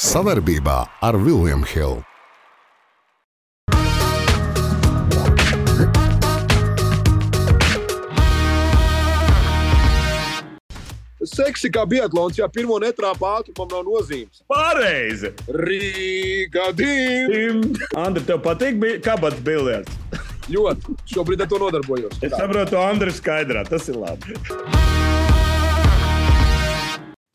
Savarbībā ar Vilniņu Hildu. Seksi kā biatlons, ja pirmo netrāpā ātrumam nav nozīmes. Pareizi! Rīga divi! Andri, tev patīk bi- kabats biljards? Ļoti. Šobrīd ar to nodarbojos. Es saprotu, Andri, skaidrā. Tas ir labi.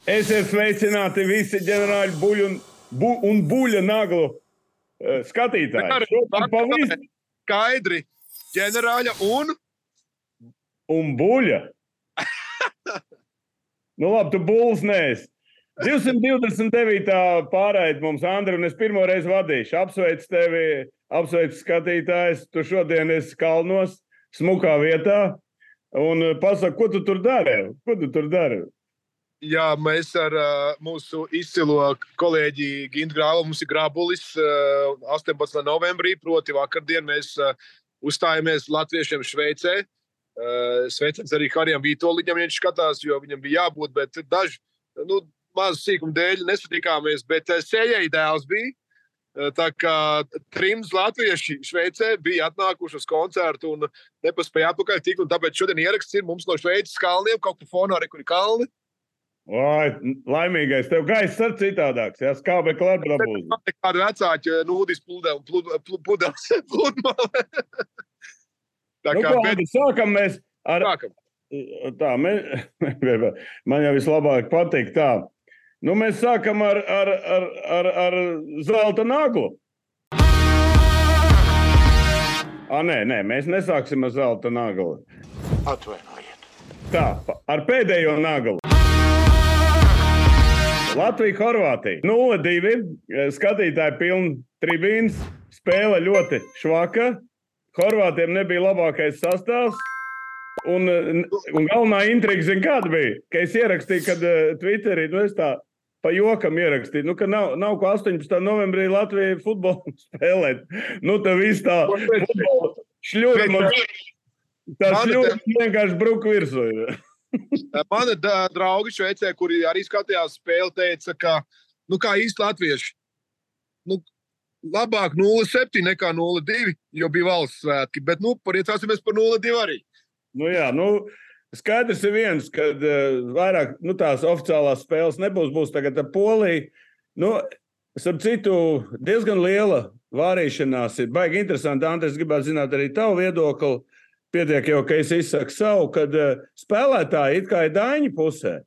Esiet sveicināti visi ģenerāļi buļu un, bu, un buļļa naglu uh, skatītāji. Ar- Šodien pavisam Skaidri. Ģenerāļa un un buļļa. nu labi, tu būls nēs. 229. pārraide mums, Andri, un es pirmo reizi vadīšu. Apsveicu tevi, apsveicu skatītājus. Tu šodien esi kalnos, smukā vietā. Un eh, pasaki, ko tu tur dari? Ko tu tur dari? Jā, mēs ar uh, mūsu izcilo kolēģi Gintu Grāvu, mums ir grābulis uh, 18. novembrī, proti vakardien mēs uh, uzstājāmies latviešiem Šveicē. Uh, Sveiciens arī Harijam Vitoļņam, viņš skatās, jo viņam bija jābūt, bet daži nu, mazu sīkumu dēļ nesatikāmies, bet uh, sējai dēls bija. Uh, Tā kā trims latvieši Šveicē bija atnākuši uz koncertu un nepaspēja atpakaļ tikt, un tāpēc šodien ieraksts ir mums no Šveices kalniem, kaut kur fonā, re, kur ir kalni. Vai, laimīgais, tev gaiss ir citādāks. Jā, skābekli ar dabūs. Kāda vecāka nūdīs pludē un pudeles pludmale. Tā Nu, kā bet Andi, sākam mēs ar, sākam. tā, me, man jau vislabāk patīk tā. Nu, mēs sākam ar, ar, ar, ar, ar zelta naglu. A, nē, nē, mēs nesāksim ar zelta naglu. Atvainojiet. Tā, ar pēdējo naglu. Latvija, Horvātija. 0-2. Skatītāji pilni tribīns. Spēle ļoti švaka. Horvātiem nebija labākais sastāvs. Un, un galvenā intriga, zin, kāda bija? Ka es ierakstīju, kad uh, Twitterī, nu es tā pa jokam ierakstīju, nu, ka nav, nav ko 18. novembrī Latvijai futbolu spēlēt. Nu, tā viss tā šļūda man. Tā Man šļūda vienkārši bruk virsū. Mana da- draugi Šveicē, kuri arī skatījās spēli, teica, ka nu, kā īsti latvieši. Nu, labāk 0,7 nekā 0,2, jo bija valsts svētki. Bet, nu, pariecāsimies par 0,2 arī. Nu, jā, nu, skaidrs ir viens, ka uh, vairāk nu, tās oficiālās spēles nebūs. Būs tagad ar Poliju. Nu, Starp citu, diezgan liela vārīšanās ir. Baigi interesanti, Andris, gribētu zināt arī tavu viedokli. Pietiek jau, ka es izsaku savu, kad uh, spēlētāji it kā ir Dāņu pusē.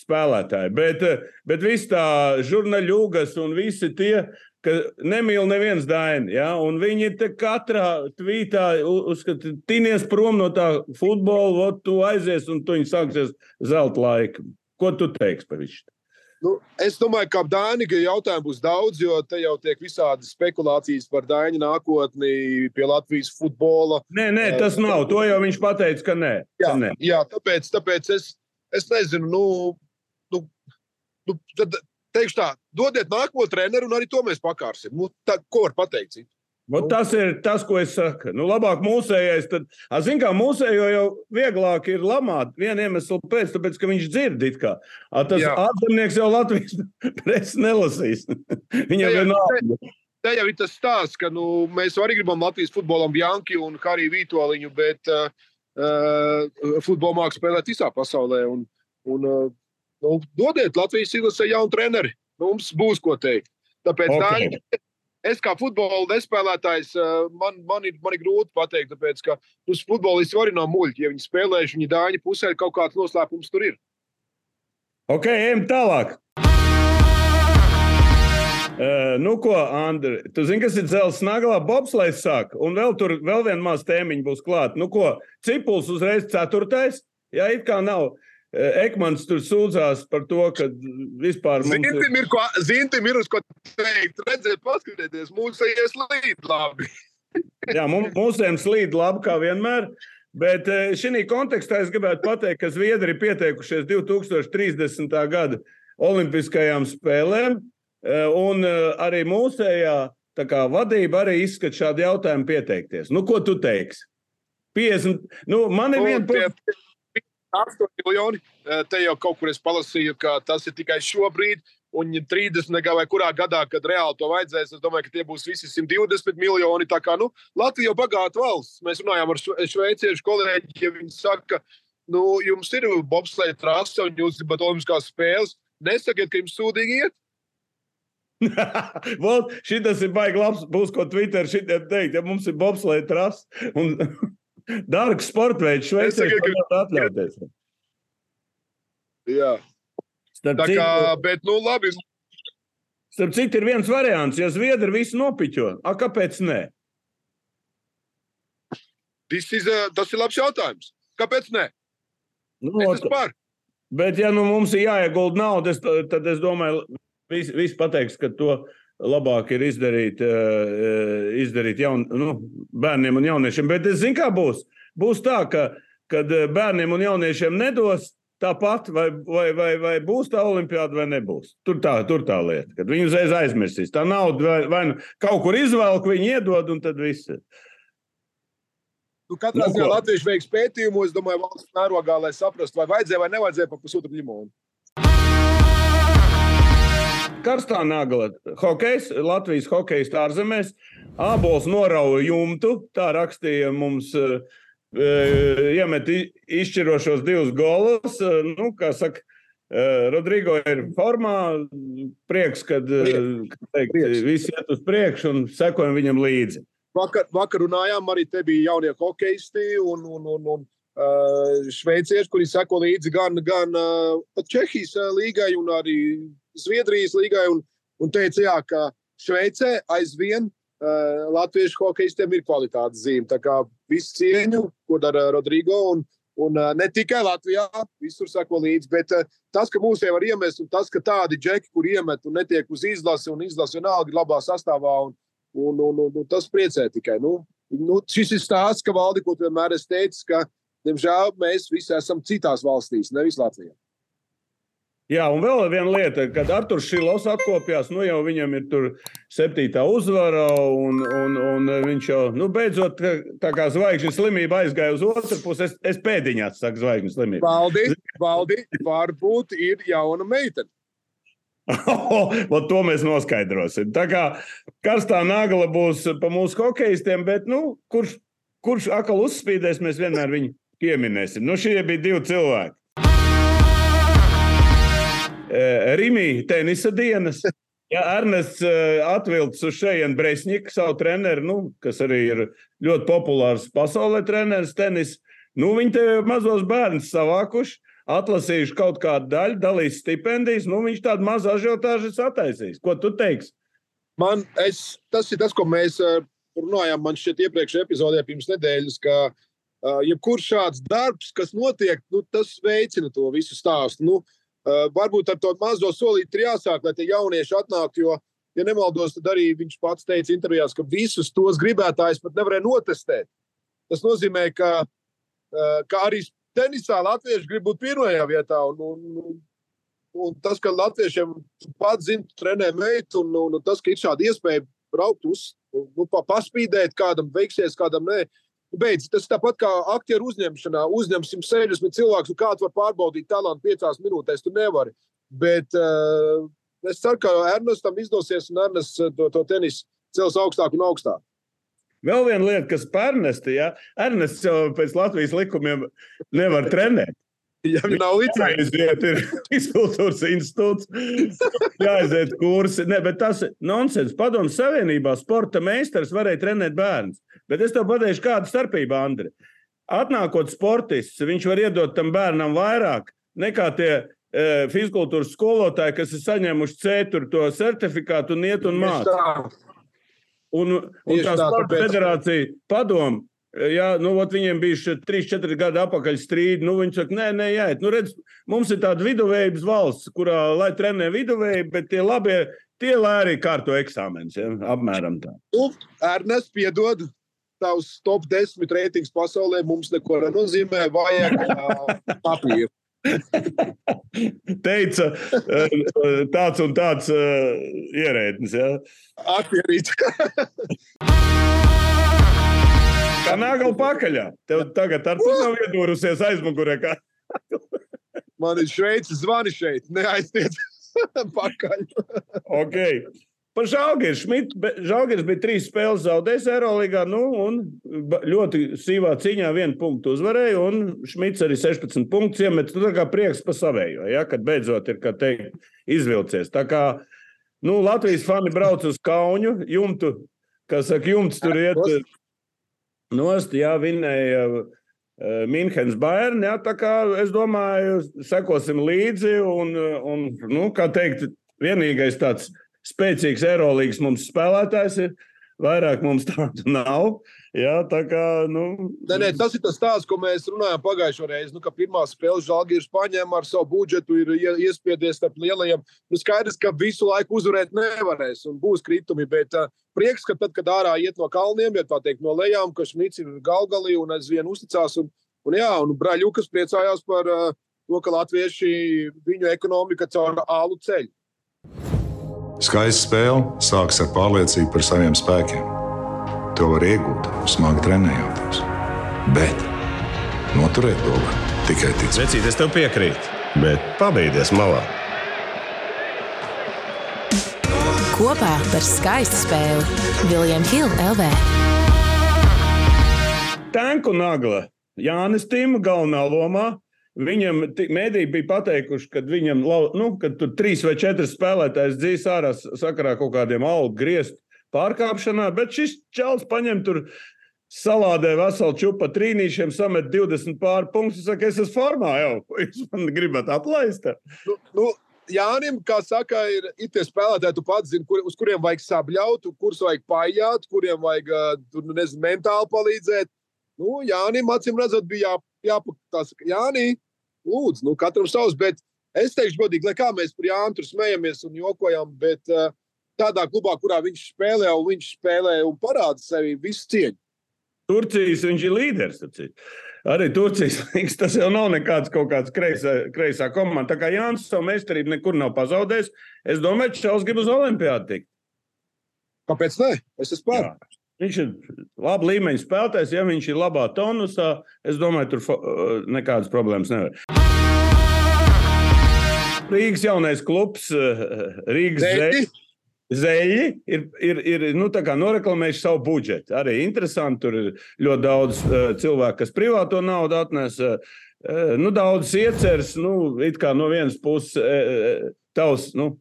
Spēlētāji, bet, uh, bet viss tā žurnāļūgas un visi tie, ka nemīl neviens daini. Ja? Un viņi te katrā tvītā uzskata, tinies prom no tā futbola, ot, tu aizies un tu viņi sāksies zelta laika. Ko tu teiksi par visu? Nu, es domāju, ka ap Dāniju jautājumu būs daudz, jo te jau tiek visādi spekulācijas par Dāņu nākotni pie Latvijas futbola. Nē, nē, tas nav. To jau viņš pateica, ka nē. Jā, nē. jā tāpēc, tāpēc es, es nezinu, nu, nu, nu tad, teikšu tā, dodiet nākamo treneru, un arī to mēs pakārsim. Nu, tā, ko var pateikt? Citu? Vot Tas ir tas, ko es saku. Nu, labāk mūsējais. Tad, zin, kā mūsējo jau vieglāk ir lamāt vienu iemeslu pēc, tāpēc, ka viņš dzird it kā. A, tas ārzemnieks jau Latvijas presi nelasīs. Viņam vienalga. Te jau ir tas stāsts, ka nu, mēs arī gribam Latvijas futbolam Janki un Hariju Vitoļiņu, bet uh, uh, futbolu mākslu spēlēt visā pasaulē. Un, un, uh, nu, dodiet Latvijas izlasē jaunu treneri. Mums būs ko teikt. Tāpēc Ok. okay. tā, es kā futbola nespēlētājs, uh, man, man, ir, man ir grūti pateikt, tāpēc, ka nu, futbolisti arī nav muļķi. Ja viņi spēlējuši, viņi dāņu pusē kaut kāds noslēpums tur ir. Ok, ejam tālāk. Uh, nu, ko, Andri, tu zini, kas ir dzelzs naglā, bobslēgs sāk, un vēl tur vēl viena maza tēmiņa būs klāta. Nu, ko, cipuls uzreiz ceturtais, jā, it kā nav. Uh, Ekmans tur sūdzās par to, ka vispār. Zintim ir, ko, zintim ir uz ko teikt. Redziet, paskatieties, mūsu ies līdzi labi. Jā, mūsiem slīd labi, kā vienmēr. Bet šī kontekstā es gribētu pateikt, ka Zviedri ir pieteikušies 2030. gada Olimpiskajām spēlēm. eh, Un eh, arī mūsējā kā, vadība arī izskata šādu jautājumu pieteikties. Nu, ko tu teiksi? 50. Nu, man ir Un viena. 8 miljoni. Eh, Te jau kaut kur es palasīju, ka tas ir tikai šobrīd. Un 30 vai kurā gadā, kad reāli to vajadzēs, es domāju, ka tie būs visi 120 miljoni. Tā kā nu, Latvija jau bagāta valsts. Mēs runājām ar šveiciešu kolēģi, ja viņi saka, nu, jums ir bobslēga trase un jūs gribat olimpiskās spēles. Nesakiet, ka jums sūdīgi iet. Šis ir baigi labs. Būs ko Twitter šitiem teikt. Ja mums ir bobslēga trase un dārgs sporta veids, Šveicē var atļauties. Jā. Starp tā kā, citu, bet, nu, labi. Starp citu, ir viens variants, ja Zviedri visu nopiķo. A, kāpēc nē? Is, tas ir labs jautājums. Kāpēc nē? Nu, es esmu par. Bet, ja nu mums ir jāiegulda nauda, tad es domāju, visi, visi pateiks, ka to labāk ir izdarīt, uh, izdarīt jaun, nu, bērniem un jauniešiem. Bet es zinu, kā būs. Būs tā, ka kad bērniem un jauniešiem nedos tāpat, vai, vai, vai, vai būs tā olimpiāda vai nebūs. Tur tā, tur tā lieta, kad viņi uzreiz aizmirsīs. Tā nauda vai, vai nu kaut kur izvēlēt, viņi iedod, un tad viss. Nu, katrā nu, ziņā Latvijas veiks pētījumu, es domāju, valsts mērogā, lai saprastu, vai vajadzēja vai nevajadzēja pa pusotru limonu. Karstā nagla, hokejs, Latvijas hokejs ārzemēs, ābols norauja jumtu, tā rakstīja mums. Uh, iemet izšķirošos divus golus. Nu, kā saka, Rodrigo ir formā. Prieks, kad teikt, visi iet uz priekšu un sekojam viņam līdzi. Vakar, vakar runājām, arī te bija jaunie hokeisti un, un, un, un šveicieši, kuri seko līdzi gan, gan uh, Čehijas līgai un arī Zviedrijas līgai. Un, un teica, jā, ka Šveicē aizvien uh, latviešu hokeistiem ir kvalitātes zīme. Tā kā visu cieņu, ko dara Rodrigo. Un, un uh, ne tikai Latvijā, visur sako līdzi. Bet uh, tas, ka mūs jau var iemest, un tas, ka tādi džeki, kur iemet un netiek uz izlasi, un izlasi vienalga ir labā sastāvā. Un, Un, un, un, un tas priecē tikai. Nu, nu, šis ir stāsts, ka valdi, ko vienmēr es teicu, ka, diemžēl, mēs visi esam citās valstīs, nevis Latvijā. Jā, un vēl viena lieta, kad Arthurs Šilovs atkopjās, nu jau viņam ir tur septītā uzvara, un, un, un viņš jau, nu, beidzot, tā kā zvaigžņu slimība aizgāja uz otru pusi, es, es pēdiņās saku zvaigžņu slimību. Valdi, valdi, varbūt ir jauna meitene. To mēs noskaidrosim. Tā kā karstā nagla būs pa mūsu hokeistiem, bet nu, kurš, kurš atkal uzspīdēs, mēs vienmēr viņu pieminēsim. Nu, šie bija divi cilvēki. Rīmī tenisa dienas. Ja Ernests atvilcis uz šejienes Bresņiku, savu treneru, nu, kas arī ir ļoti populārs pasaulē treneris tenis, nu, viņi te mazos bērnus savākuši atlasījuši kaut kādu daļu, dalīs stipendijas. Nu, viņš tādu mazu ažiotāžu sataisīs. Ko tu teiksi? Man, es, tas ir tas, ko mēs uh, runājām. Man šķiet, iepriekšējā epizodē pirms nedēļas, ka uh, jebkurš šāds darbs, kas notiek, nu, tas veicina to visu stāstu. Nu, varbūt ar to mazo solīti ir jāsāk, lai tie jaunieši atnāktu. Jo, ja nemaldos, tad arī viņš pats teica intervijās, ka visus tos gribētājus pat nevarēja notestēt. Tas nozīmē, ka, ka arī tenisā latvieši grib būt pirmajā vietā. Un, un, un tas, ka latviešiem pats zina, trenē meitu, un, un, un tas, ka ir šāda iespēja braukt uz, nu, paspīdēt, kādam veiksies, kādam nē. Beidz, tas tāpat kā aktieru uzņemšanā. Uzņemsim 60 cilvēkus, un kāds var pārbaudīt talantu piecās minūtēs. Tu nevari. Bet uh, es ceru, ka Ernestam izdosies, un Ernests to, to tenisu cels augstāk un augstāk. Vēl viena lieta, kas pārnesta, ja Ernests jau pēc Latvijas likumiem nevar trenēt. Ja viņam nav licences, tad ir izkultūras institūts, jāaiziet kursi. Ne, bet tas ir nonsens. Padomu Savienībā sporta meistars varēja trenēt bērnus. Bet es tev pateikšu, kāda starpība, Andri. Atnākot sportists, viņš var iedot tam bērnam vairāk nekā tie e, fiziskultūras skolotāji, kas ir saņēmuši C to certifikātu un iet un mācīt. Un, un tā sporta federācija padomu. Jā, nu, viņiem bija 3-4 gadi atpakaļ strīdi. Nu, viņi saka, nē, nē, jāiet. Nu, redz, mums ir tāda viduvējības valsts, kurā lai trenē viduvēji, bet tie labie, tie arī kārto eksāmenus. Ja? Apmēram tā. Nu, Ernest, piedod, tavs top 10 reitings pasaulē mums neko nenozīmē. Vajag papīru. Teica, tāds un tāds ierēdnis. Ja? Akvierīt. Kā nāgala pakaļā. Tev tagad ar to nav iedūrusies aizmugurē. Kā... Man ir šveicis zvani šeit, neaiztiec. pakaļ. Okay. Par Žalgiris. Žalgiris bija trīs spēles zaudējis Eirolandā, nu, ļoti sīvā cīņā vienu punktu uzvarēja. Un Šmits arī 16 punktus iemet. Nu, tā kā prieks par savējo, ja, kad beidzot ir teikt, izvilcies. Tā kā nu, Latvijas fani brauc uz Kaunu, jumtu, kas saka, jumts tur iet nost, jā, vinēja. Uh, Minhenes Bayern. Ja, tā kā es domāju, sekosim līdzi. Un, un, nu, kā teikt, vienīgais tāds spēcīgs aerolīgas mums spēlētājs ir. Vairāk mums tādu nav. Jā, tā kā, nu... nē, nē, tas ir tas stāsts, ko mēs runājām pagājušajā reizē. Nu, ka pirmā spēle Žalgiris paņēma ar savu budžetu, ir iespiedies starp lielajiem. Nu, skaidrs, ka visu laiku uzvarēt nevarēs un būs kritumi. Bet uh, prieks, ka tad, kad ārā iet no kalniem, ja tā teikt, no lejām, ka Šmits ir galgalī un aizvien uzticās. Un, un, jā, un Braļukas priecājās par uh, to, ka latvieši viņu ekonomika caur ālu ceļu. Skaista spēle sākas ar pārliecību par saviem spēkiem. To var iegūt, smagi trenējoties. Bet noturēt to var tikai ticēt. Vecīt, es tev piekrītu, bet pabeigties malā. Kopā par skaistu spēli Viljams Hilde LV. Tanku nagla Jānis Tīma galvenā lomā. Viņam mēdī bija pateikuši, ka viņam nu, kad tur trīs vai četri spēlētājs dzīs ārā sakarā kaut kādiem algu griezt pārkāpšanā, bet šis čels paņem tur. Salādē veselu čūpu trīnīšiem, samet 20 pāri punktus. Saka, es esmu formā jau. Jūs man gribat atlaist? Nu, nu, Jānim, kā saka, ir, tie spēlētāji, tu pats zini, kur, uz kuriem vajag sabļaut, kurus vajag paiet, kuriem vajag tur, nu, nezinu, mentāli palīdzēt. Nu, Jānim, acīm redzot, bija jā, jāpakās, Jānī, lūdzu, nu, katram savs. Bet es teikšu, godīgi, lai kā mēs par Jānu tur smējamies un jokojam, bet uh, tādā klubā, kurā viņš spēlē, un viņš spēlē un parāda sevi visu cieņu. Turcijas viņš ir līderis. Arī Turcijas līnijas tas jau nav nekāds kaut kāds kreisā, kreisā komanda. Tā kā Jānis savu meistarību nekur nav pazaudējis, es domāju, ka Čels grib uz Olimpijādu tikt. Kāpēc ne? Es esmu pār. Viņš ir labi līmeņa spēlētājs. Ja viņš ir labā tonusā, es domāju, tur nekādas problēmas nevar. Rīgas jaunais klubs, Rīgas zeļi. Zeļi ir, ir, ir nu, noreklamējuši savu budžetu. Arī interesanti, tur ir ļoti daudz uh, cilvēku, kas privāto naudu atnes. Uh, nu, daudz ieceres, nu, it kā no vienas puses, uh, tavs, nu,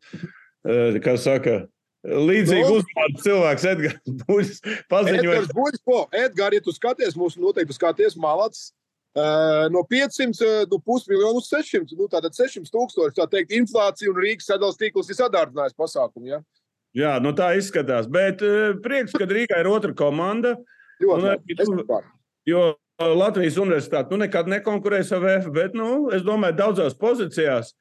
uh, kā saka, Līdzīgi no. uzmanīgs cilvēks, Edgars Buļs. Edgars Buļs, ko? Edgars, ja tu skaties, mums noteikti skaties malats. Uh, no 500 no pusmiljonu uz 600. Nu, tātad 600 tūkstoši. Tā teikt, inflācija un Rīgas sadalījums tīkls ir sadārdinājis pasākumu. Ja? Jā, nu tā izskatās. Bet uh, prieks, ka Rīgā ir otra komanda. Ļoti labi. Jo Latvijas universitāte nu, nekad nekonkurēs ar VF, bet nu, es domāju, daudzās pozīcijās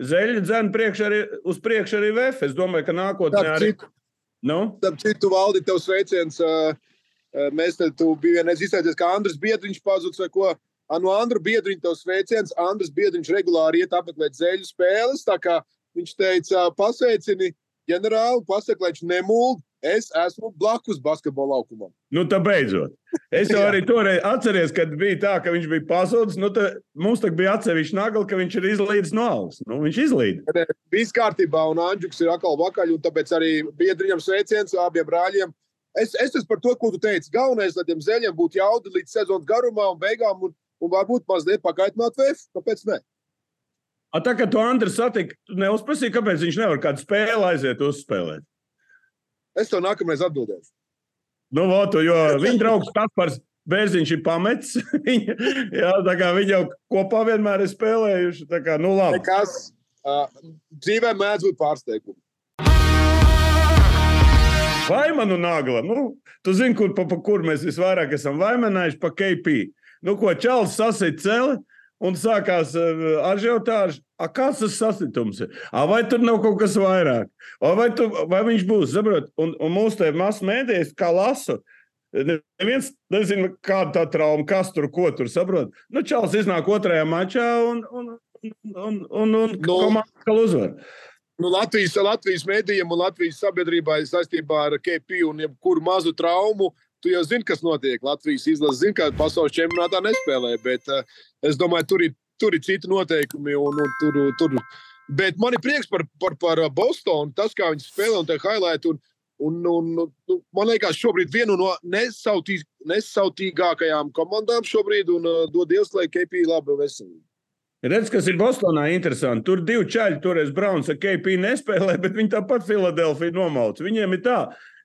Zeļa dzēna priekš arī, uz priekšu arī VF. Es domāju, ka nākotnē arī. Nu? Tāpēc citu valdi tev sveiciens. Mēs te tu biji vienreiz izteicies, ka Andris Biedriņš pazuds vai ko. No Andra Biedriņa tev sveiciens. Andris Biedriņš regulāri iet apmeklēt zeļu spēles. Tā kā viņš teica, pasveicini ģenerāli, pasaka, lai viņš nemūld. Es esmu blakus basketbola laukumam. Nu, tā beidzot. Es jau arī toreiz atceros, kad bija tā, ka viņš bija pazudis. Nu, mums tā bija atsevišķa nagla, ka viņš ir izlīdis no alus. Nu, viņš izlīd. Viss kārtībā, un Anģuks ir atkal vakaļ, un tāpēc arī biedriem sveiciens abiem brāļiem. Es, es esmu par to, ko tu teici. Galvenais, lai tiem zeļiem būtu jauda līdz sezonas garumā un beigām, un, un varbūt mazliet pakaitināt VF. Kāpēc ne? A, tā kā tu Andris satika, neuzprasīji, kāpēc viņš nevar kādu spēli aiziet uzspēlēt. Es tev nākamreiz atbildēšu. Nu, votu, jo viņa draugs Kaspars Bērziņš ir pamets. viņa, jā, tā kā viņi jau kopā vienmēr ir spēlējuši. Tā kā, nu labi. Nekas, uh, dzīvē mēdz būt pārsteigumi. Vaimanu nagla. Nu, tu zini, kur, pa, pa kur mēs visvairāk esam vaimanājuši pa KP. Nu, ko Čāls sasīt celi un sākās uh, ažiotāža. A, kāds tas sasitums ir? A, vai tur nav kaut kas vairāk? A, vai, tu, vai viņš būs? Saprot? Un, un mūsu te masu mēdījis, kā lasu, neviens nezina, kāda tā trauma, kas tur, ko tur saprot. Nu, Čāls iznāk otrajā mačā un, un, un, un, un, un nu, komanda atkal uzvar. Nu, Latvijas, Latvijas mēdījiem un Latvijas sabiedrībai saistībā ar KP un jebkuru mazu traumu tu jau zini, kas notiek. Latvijas izlase zina, ka pasaules čempionātā nespēlē, bet uh, es domāju, tur ir tur ir citi noteikumi, un, un tur, tur Bet man ir prieks par, par, par Bostonu, tas, kā viņi spēlē un tie highlight. Un, un, un, nu, man liekas, šobrīd viena no nesautī, nesautīgākajām komandām šobrīd, un uh, dod Dievs, lai KP labi veselīgi. Redz, kas ir Bostonā interesanti. Tur divi čaļi, toreiz Browns ar KP nespēlē, bet viņi tāpat Filadelfiju nomauc. Viņiem ir tā,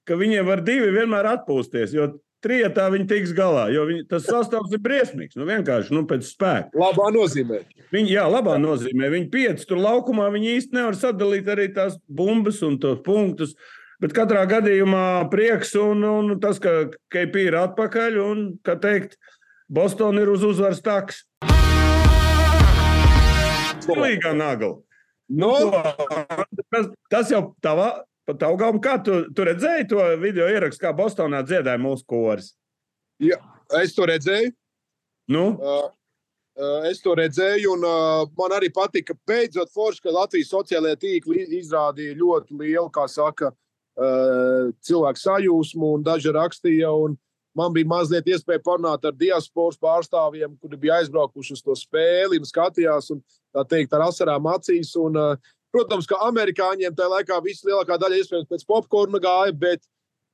ka viņiem var divi vienmēr atpūsties, jo trietā viņi tiks galā, jo viņi, tas sastāvs ir briesmīgs. Nu, vienkārši nu, pēc spēka. Labā nozīmē. Viņi, jā, labā nozīmē. Viņi pieci tur laukumā, viņi īsti nevar sadalīt arī tās bumbas un tos punktus. Bet katrā gadījumā prieks un, un tas, ka KP ir atpakaļ un, kā teikt, Bostonā ir uz uzvaras taks. Stilīgā nagla. No, Tas, tas jau tavā, pa tavu galvu, kā tu, tu redzēji to video ierakstu, kā Bostonā dziedāja mūsu koris. jā, es to redzēju. Nu, Uh, es to redzēju, un uh, man arī patika, ka beidzot forši, ka Latvijas sociālajie tīkli izrādīja ļoti lielu, kā saka, uh, cilvēku sajūsmu, un daži rakstīja. Un man bija mazliet iespēja parunāt ar diasporas pārstāvjiem, kuri bija aizbraukuši uz to spēli un skatījās, un tā teikt, ar asarām acīs. Un, uh, protams, ka amerikāņiem tajā laikā vislielākā daļa iespējams pēc popkorna gāja, bet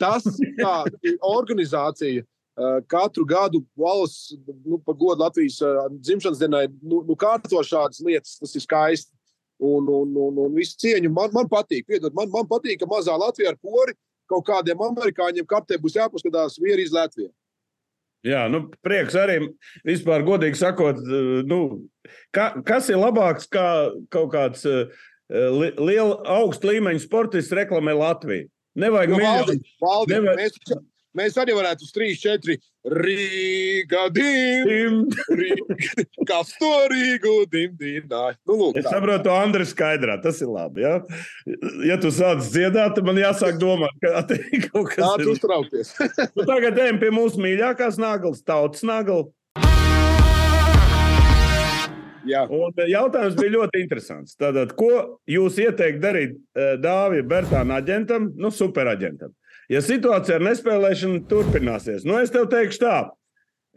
tas, kā organizācija katru gadu valsts, nu, par godu Latvijas dzimšanas dienai, nu, nu kārto šādas lietas, tas ir skaisti. Un, un, un, un visu cieņu man, man patīk. Piedod, man, man patīk, ka mazā Latvijā ar kori kaut kādiem amerikāņiem kartē būs jāpaskatās vieri iz Latviju. jā, nu, prieks arī vispār, godīgi sakot, nu, ka, kas ir labāks kā kaut kāds uh, liela augsta līmeņa sportists reklamē Latviju. Nevajag Jo, miljonu. Valdi, Nevar- mēs, mēs arī varētu uz 3, 4 Rīga, dim, Rīga, kas to Rīgu dimdināja. Nu, lūk, Es saprotu, Andris, skaidrā. Tas ir labi. Ja, ja tu sāc dziedāt, tad man jāsāk domāt, ka te kaut kas Nāc ir. uztraukties. Nu, tagad ejam pie mūsu mīļākās naglas, tautas nagla. Jā. Un eh, jautājums bija ļoti interesants. Tātad, ko jūs ieteikt darīt eh, Dāvija Bertāna aģentam, nu, superaģentam? Ja situācija ar nespēlēšanu turpināsies, nu, es tev teikšu tā.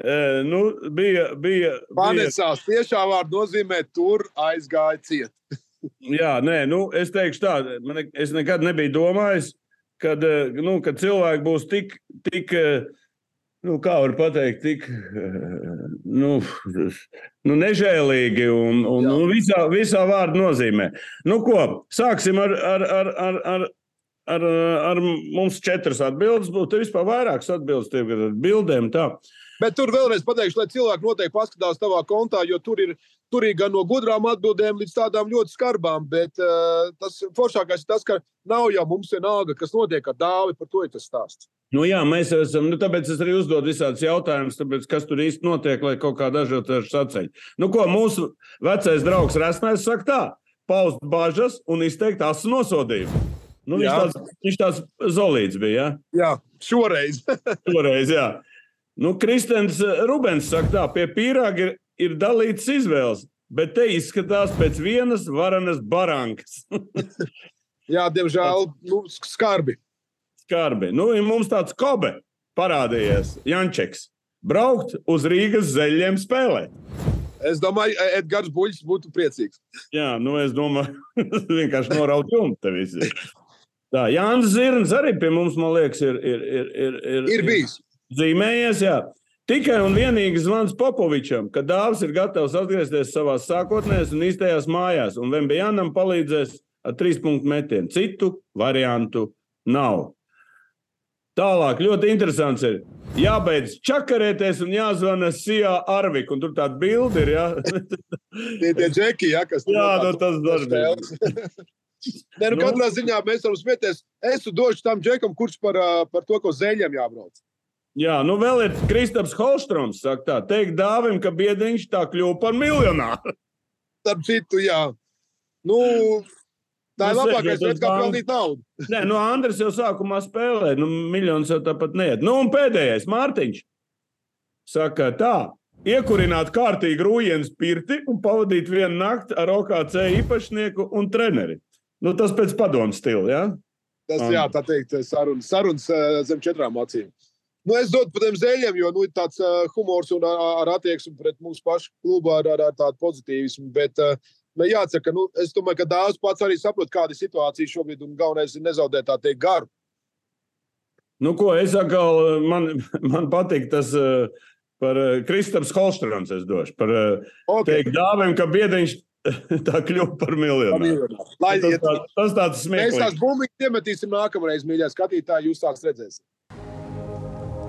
eh, Nu, bija, bija, bija, Panesās tiešā vārdā nozīmē, tur aizgāja ciet. Jā, nē, nu, es teikšu tā, man, es nekad nebiju domājis, kad, nu, kad cilvēki būs tik, tik eh, nu, kā var pateikt, tik nu, nu, nežēlīgi un, un Jā. nu, visā, visā vārda nozīmē. Nu, ko, sāksim ar, ar, ar, ar, ar, ar, ar mums četras atbildes. Būtu Tev vispār vairākas atbildes, tev ir ar bildēm. Tā. Bet tur vēlreiz pateikšu, lai cilvēki noteikti paskatās tavā kontā, jo tur ir, tur ir gan no gudrām atbildēm līdz tādām ļoti skarbām. Bet uh, tas foršākais ir tas, ka nav jau mums vienalga, kas notiek ar dāvi, par to ir tas stāsts. Nu, jā, mēs esam. Nu, tāpēc es arī uzdodu visādus jautājumus, tāpēc, kas tur īsti notiek, lai kaut kā dažādi saceļ. Nu, ko mūsu vecais draugs Rasnēs saka tā, paust bažas un izteikt asu nosodījumu. Nu, viņš, Jā. tāds, viņš tāds zolīts bija, ja? Jā, šoreiz. toreiz, jā. Nu, Kristens Rubens saka tā, pie pīrāga ir, ir dalīts izvēles, bet te izskatās pēc vienas varenas barankas. Jā, diemžēl, nu, skarbi. Skarbi. Nu, ir mums tāds kobe parādījies, Jančeks. Braukt uz Rīgas zeļiem spēlēt. Es domāju, E- Edgars Buļs būtu priecīgs. Jā, nu es domāju, vienkārši noraut jumtu te visi. Tā, Jānis Zirns arī pie mums, man liekas, ir, ir, ir, ir, ir, Ir bijis. zīmējies. Jā. Tikai un vienīgi zvans Popovičam, ka dāvs ir gatavs atgriezties savā sākotnējās un īstajās mājās, un Vembejanam palīdzēs ar trīs punktu metienu. Citu variantu nav. Tālāk, ļoti interesants ir. Jābeidz čakarēties un jāzvana Sijā Arvik, un tur tāda bilde ir. Jā, Tie tie džeki, ja, kas tur jā no nu, tas darbs. Nē, nu, Nu. katrā ziņā mēs varam smieties. Es došu tam džekam, kurš par, par to, ko zeļiem jābrauc. Jā, nu vēl ir Kristaps Holstroms. Saka, tā, teikt dāvim, ka biedriņš tā kļuva par miljonāru. Starp citu, jā. Nu, tā ir Nu, labākais veids, kā pelnīt naudu. Nē, nu Andris jau sākumā spēlēja, nu miljonus jau tāpat neiet. Nu un pēdējais, Mārtiņš. Saka, tā, iekurināt kārtīgi rūjienas pirti un pavadīt vienu nakti ar OKC īpašnieku un treneri. Nu, tas pēc padomu stila, jā? Tas, Un- jā, tā teikt, sarunas, sarunas ā, zem četrām acīm. Nu, es dodu par tiem zeļiem, jo nu, tāds uh, humors un ar, ar attieksmi pret mūsu pašu klubu ar, ar, ar tādu pozitīvismu. Bet uh, nu, jāsaka, nu, es domāju, ka daudz pats arī saprot, kāda ir situācija šobrīd, un galvenais ir nezaudēt tā teikt garu. Nu, ko es atkal, man, man patīk tas uh, par uh, Kristaps Holstrāns, es došu. Par uh, Okay. teikt dāvim, ka biediņš tā kļuva par miljonu. Tas, tā, tas tāds mēs tās smieklīgs. bumbiņas iemetīsim nākamreiz, mīļā skatītāji, jūs tās redzēsiet.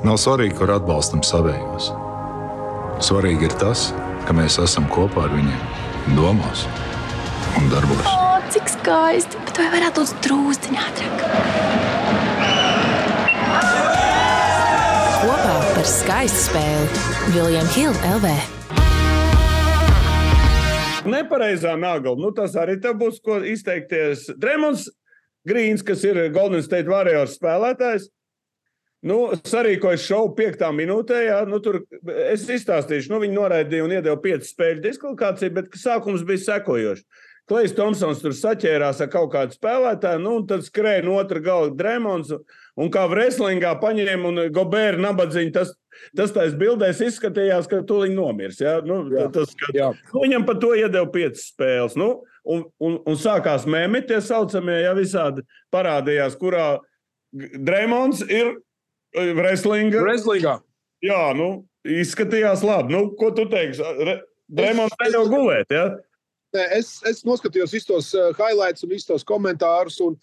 Nav svarīgi, kur atbalstam savējos. Svarīgi ir tas, ka mēs esam kopā ar viņiem, domās un darbos. O, cik skaisti! Bet vai varētu būt drūztiņā ātrāk? Kopā par skaistu spēli Viljams Hilde LV. Nepareizā nagla. Nu, tas arī būs ko izteikties. Dremons Grīns, kas ir Golden State Warriors spēlētājs. Nu, sarīkojas šovu piektā minūtē. Jā, nu, tur es izstāstīšu, nu, viņi noraidīja un iedeva piecas spēļu diskvalifikāciju, bet sākums bija sekojošs. Klais Thompsons tur saķērās ar kaut kādu spēlētāju, nu, un tad skrēja no otra gala Dremons, un kā wrestlingā paņēma un Gobēra nabadzīņu. Tas, tas tais bildēs izskatījās, ka tūlīt nomirs. Jā? Nu, Jā. tas, ka, Jā. Nu, viņam par to iedeva piecas spēles. Nu, un, un, un sākās mēmī, tie saucamie, ja visādi parādījās, kurā Dreamons ir eh, wrestlinga. Wrestlingā. Jā, nu, izskatījās labi. Nu, ko tu teiksi? Dreamons Es- neļauj gulēt. Ja? Es, es noskatījos visus tos uh, highlights un visus tos komentārus. Un,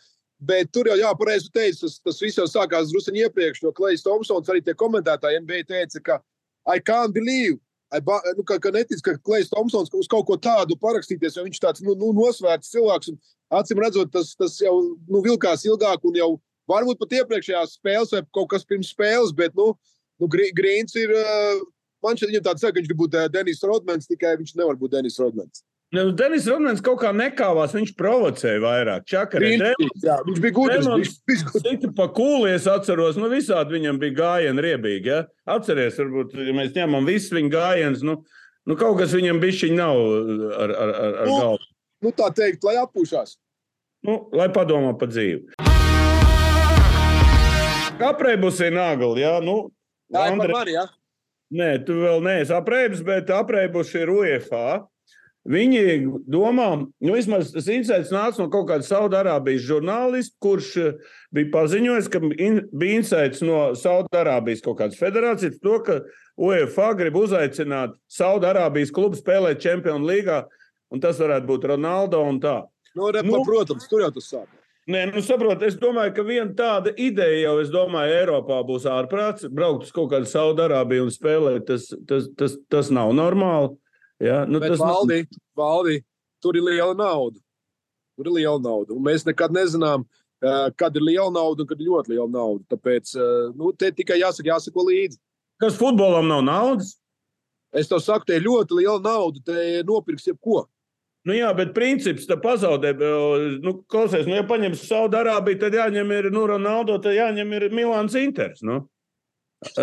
bet tur jau, jā, pareizi tu teici, tas, tas viss jau sākās drusku iepriekš. Jo Klais Thompsons arī tie komentētāji NBA teica, ka I can't believe. I ba, nu, ka, ka netic, ka Klais Thompsons uz kaut ko tādu parakstīties, jo viņš tāds nu, nu, nosvērts cilvēks. Un, acīm redzot, tas, tas jau nu, vilkās ilgāk un jau varbūt pat iepriekšējās spēles vai kaut kas pirms spēles. Bet nu, nu, Gr- Grīns ir. Uh, man šķiet, viņam tāds saka, ka viņš grib būt uh, Denis Rodmans, tikai viņš nevar būt Denis Rodmans. Nu, Denis Runāns kaut kā nekāvās, viņš provocēja vairāk. Čakarē, Grīns, jā, viņš bija gudrs. Viņš bija gudrs. Citi pa kūlies atceros, nu visādi viņam bija gājieni riebīgi. Ja? Atceries, varbūt, ja mēs ņemam visus viņa gājienus, nu, nu kaut kas viņam bišķiņ nav ar, ar, ar, ar Nu. galvu. Nu, tā teikt, lai atpūšās. Nu, lai padomā par dzīvi. Apreibus ir nagli, jā, nu. Tā ir Andre- jā. Nē, tu vēl neesi apreibis, bet apreibuši ir UEFA. Viņi domā, nu, vismaz tas incidents nāca no kaut kāda Saudārābijas žurnālista, kurš eh, bija paziņojis, ka in, bija incidents no Saudārābijas kaut kādas federācijas, to, ka UEFA grib uzaicināt Saudārābijas klubu spēlēt Champions League, un tas varētu būt Ronaldo un tā. Nu, re, Nu. protams, tur jau tas sāk. Nē, nu, saprot, es domāju, ka viena tāda ideja jau, es domāju, Eiropā būs ārprāts. Braukt uz kaut kādu Saudārābiju un spēlēt, tas, tas, tas, tas nav normāli. Ja? Nu, Bet tas nav- valdi, valdi, tur ir liela nauda. Tur ir liela nauda. Un mēs nekad nezinām, kad ir liela nauda un kad ir ļoti liela nauda. Tāpēc nu, te tikai jāsaka, jāsako līdzi. Kas futbolam nav naudas? Es tev saku, te ir ļoti liela nauda. Te nopirks jebko. Nu, jā, bet princips tā pazaudē. Nu, klausies, nu, ja paņems Saudārābiju, tad jāņem ir nu, Ronaldo, tad jāņem ir Milāns Inters. Nu.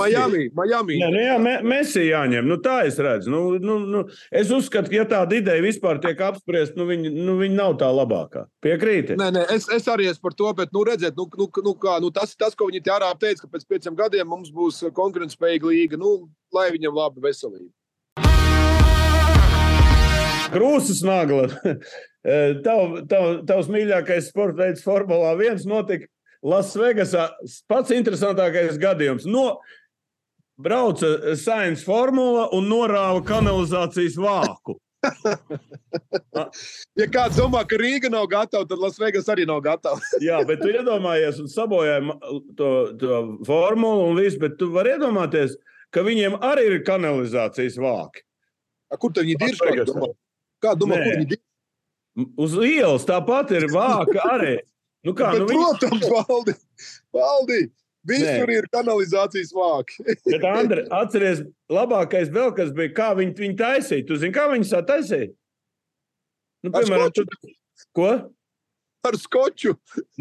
Miami, Miami. Nē, nu jā, me, Messi jāņem. Nu, tā es redzu. Nu, nu, nu, es uzskatu, ka ja tāda ideja vispār tiek apspriesta, nu, viņa, nu, viņa nav tā labākā. Piekrīti? Nē, nē, es, es arī esmu par to, bet, nu, redziet, nu, nu, nu, kā, nu, tas, tas, ko viņi te ārā teica, ka pēc pieciem gadiem mums būs konkurētspējīga līga. Nu, lai viņam laba veselība. Krūzes nagla. Tav, tav, tavs mīļākais sporta veids Formulā 1 notika Lasvegasā. Pats interesantākais gadījums. No, brauca Sainz formula un norāva kanalizācijas vāku. Ja kāds domā, ka Rīga nav gatava, tad Lasvegas arī nav gatava. Jā, bet tu iedomājies un sabojāji to, to formulu un visu, bet tu vari iedomāties, ka viņiem arī ir kanalizācijas vāki. A, Kur viņi ir? Kā Lasvegasā. domā, kā domā Nē. kur viņi ir? Uz ielas tāpat ir vāka arī. Nu kā, Bet, nu protams, valdi, valdi. Visur Nē. ir kanalizācijas vāki. Bet, Andri, atceries, labākais vēl kas bija, kā viņi, viņi taisīja. Tu zini, kā viņi tā taisīja? Nu, piemēram, tu, ko? Ar skoču.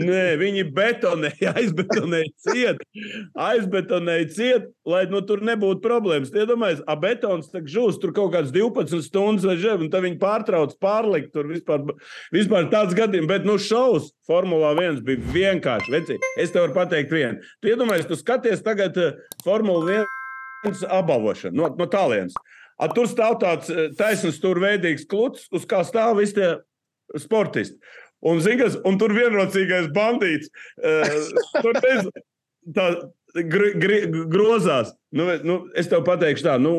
Nē, viņi betonēja, aizbetonēja ciet, aizbetonēja ciet, lai nu, tur nebūtu problēmas. Tie domājas, a betons tak žūs tur kaut kāds 12 stundas vai žēl, un tad viņi pārtrauc pārlikt tur vispār, vispār tāds gadījums. Bet, nu, šaus Formulā 1 bija vienkārši. Veci, es tev varu pateikt vienu. Tu iedomājies, tu skaties tagad eh, Formula 1 apbalvošanu no, no tālienes. A, tur stāv tāds eh, taisnīgs, turveidīgs kluts, uz kā stāv visi tie sportisti. Un, zinkas, un tur vienrocīgais bandīts. Uh, tur bez, tā, gri, gri, grozās. Nu, nu, es tev pateikšu, tā, nu,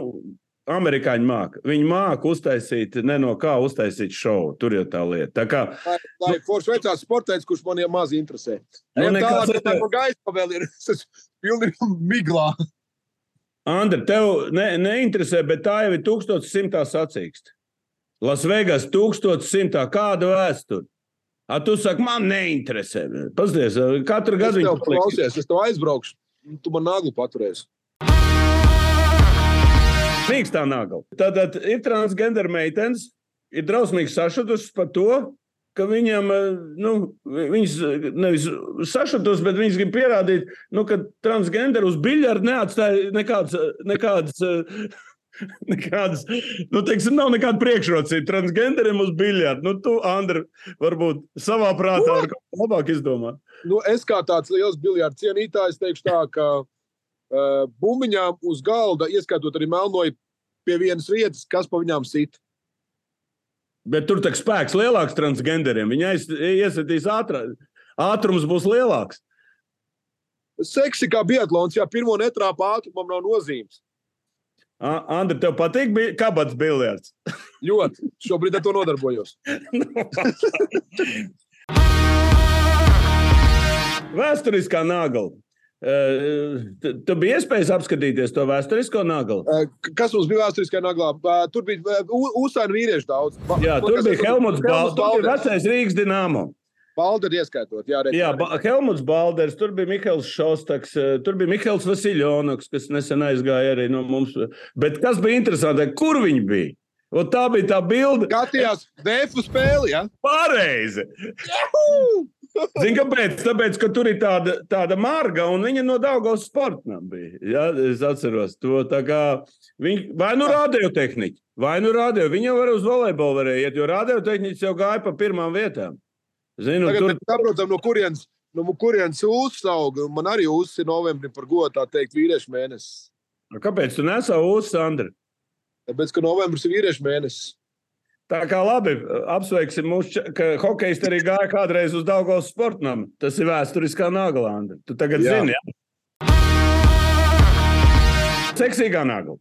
amerikāņi māca. Viņi māca uztaisīt, ne no kā uztaisīt šovu. Tur jau tā lieta. Tā kā, Lai, lai forši veicās sportēts, kurš man jau maz interesē. Nu, Nu, nekas- tālāk, tā, man gaisa vēl ir. Esmu pilnīgi miglā. Andri, tev ne, neinteresē, bet tā jau ir 1100 sacīkst. Lasvegas 1100. Kāda vēsture? A, tu saki, man neinteresē. Paskaties, katru Es gadu viņi paliek. klausies, es tev aizbraukšu. Tu man naglu paturēsi. Mīkstā nagla. Tad ir transgender meitenes, ir drausmīgi sašutusi par to, ka viņam, eh, nu, viņas nevis sašutus, bet viņas grib pierādīt, nu, ka transgender uz biļardu neatstāja nekādas, nekādas, eh, nekādas, nu, teiksim, nav nekāda priekšrocība transgenderim uz biļardu. Nu, tu, Andri, varbūt savā prātā ko labāk izdomāt. Nu, es kā tāds liels biljardu cienītājs teikšu tā, ka uh, bumbiņām uz galda, ieskaitot arī melnoju pie vienas vietas, kas pa viņām sit. Bet tur tā spēks lielāks transgenderiem. Viņa aiz- iesitīs ātrāk. Ātrums būs lielāks. Seksi kā biatlons, ja pirmo netrāpa ātrumam nav nozīmes. Andri, tev patīk bi- kabats biljards? Ļoti. Šobrīd ar to nodarbojos. Vēsturiskā nagla. Eh, tu- biji iespējas apskatīties to vēsturisko naglu. K- Kas mums bija vēsturiskajā naglā? Uh, Tur bija uzsaini vīrieši daudz. Jā, tur bija Helmuts Balders. vecais Rīgas dīnāmo. Balderi ieskaitot. Jā, redz, Jā, ba Helmuts Balders, tur bija Mikls Šostaks, eh, tur bija Mikls Vasiljonoks, kas nesen aizgāja arī no mums. Bet kas bija interesanti, kur viņi bija? Un tā bija tā bilde. Skatījās DF spēli, ja? Pareizi! Zini, kāpēc? Tāpēc, ka tur ir tāda, tāda marga, un viņa no Dāngas sporta bija. Jā, es atceros to. Viņi, vai nu radiotehniķi, vai nu radio. Viņa jau var uz volejbolu varēja iet, jo radiotehniķis jau gāja pa pirmām vietām. Zinu, Tagad tur saprotam, no kurienes, no kurienes uzsauga. Man arī uzsāca novembrī par godu, tā teikt, vīriešu mēnesis. Kāpēc tu nesavu uz Sandra? Tāpēc, ka novembris ir vīriešu mēnesis. Tā kā labi, apsveiksim mūsu, ka hokejisti arī gāja kādreiz uz Dāngas sportam. Tas ir vēsturiskā nagla, Andri. Tu tagad Jā. zini, jā? Seksīgā nagla.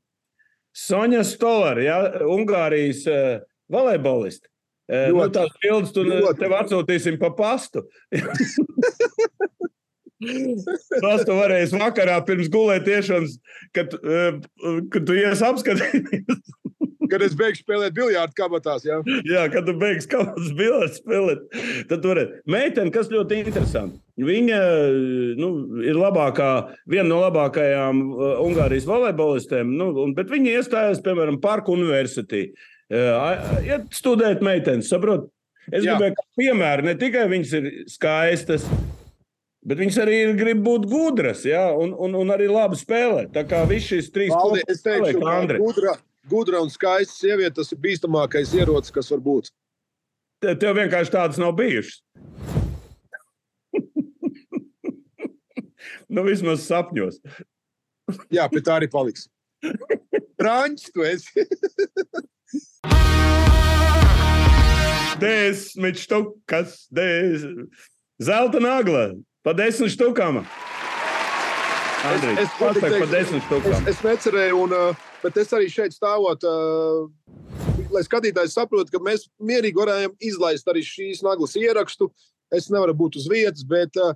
Sonja Stolera, ja, Ungārijas uh, volejboliste. Nu, Ļoti. tās bildes tu Ļoti. tev atsūtīsim pa pastu. Tas tu varēsi vakarā pirms gulētiešanas, kad, kad tu ies apskatīties. Kad es beigšu spēlēt biljārdu kabatās, jā. Jā, kad tu beigsi kādas bildes spēlēt, tad ir meitene, kas ļoti interesanti. Viņa nu, ir labākā, viena no labākajām Ungārijas volejbolistēm, nu, un, bet viņa iestājās, piemēram, Parku universitātī. Iet studēt meitenes, saprot? Es Jā. gribēju, kā piemēru, ne tikai viņas ir skaistas, bet viņas arī ir, grib būt gudras, ja? un, un, un arī labi spēlēt. Tā kā viss šīs trīs ka Andri. gudra, gudra un skaista sieviete tas ir bīstamākais ierocis, kas var būt. Te- Tev vienkārši tādas nav bijušas. nu, vismaz sapņos. Jā, pie tā arī paliks. Frančs, tu esi. Desmit štukas, des... zelta nagla, pa desmit štukām. Andrej, Es- es teikšu, pa desmit Es, štukām. es necerēju, un, uh, bet es arī šeit stāvot, uh, lai skatītājs saprotu, ka mēs mierīgi varējām izlaist arī šīs naglas ierakstu. Es nevaru būt uz vietas, bet uh,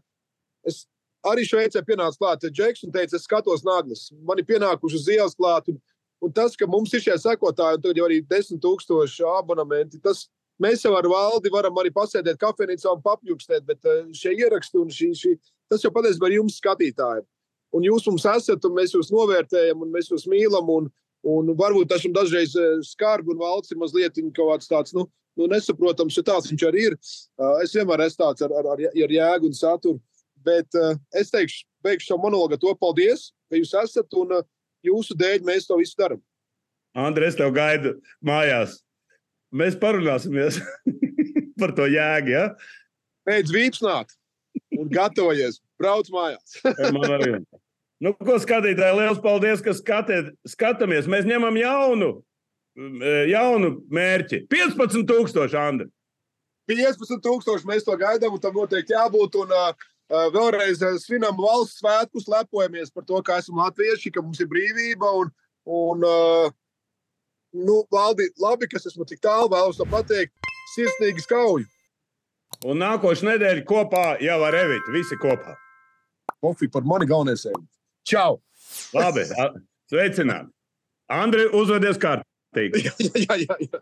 es arī Šveicē pienācu klāt. Džeks un teica, es skatos naglas. Man ir pienākuši uz ielas klāt. Un, un tas, ka mums ir šie sekotāji, un tagad jau arī desmit tūkstoši abonementi, tas mēs jau ar valdi varam arī pasēdēt kafejnīcā un papjukstēt, bet uh, šie ieraksti un šī, šī, tas jau patiesībā ir jums skatītājiem un jūs mums esat, un mēs jūs novērtējam, un mēs jūs mīlam. Un, un varbūt tas jums dažreiz eh, skarbi, un valsts ir mazliet kaut kāds tāds nu, nu, nesaprotams, ja tāds viņš arī ir. Uh, es vienmēr esmu tāds ar, ar, ar, ar jēgu un saturu. Bet es teikšu, beigšu šo monologu to paldies, ka jūs esat, un uh, jūsu dēļ mēs to visu darām. Andrej, es tev gaidu mājās. Mēs parunāsimies par to jēgu. Ja? Beidz vīpsnāt un gatavojies, brauc mājās. Man arī. Nu, ko skatītāji, liels paldies, ka skatēt, skatāmies. Mēs ņemam jaunu, jaunu mērķi. 15,000 Andri. 15,000 mēs to gaidām, un tam noteikti jābūt. Un, uh, vēlreiz svinam valsts svētkus, lepojamies par to, ka esam latvieši, ka mums ir brīvība. Un, un, nu, valdi, labi, ka esmu tik tālu, vēlos to pateikt. Sirsnīgi skauju. Un nākošais nedēļa kopā jau ar Evitu. Visi kopā. Kofija par mani galvenais. Čau! Labi, sveicināti. Andri, uzvedies kārtīgi. jā, jā, jā, jā.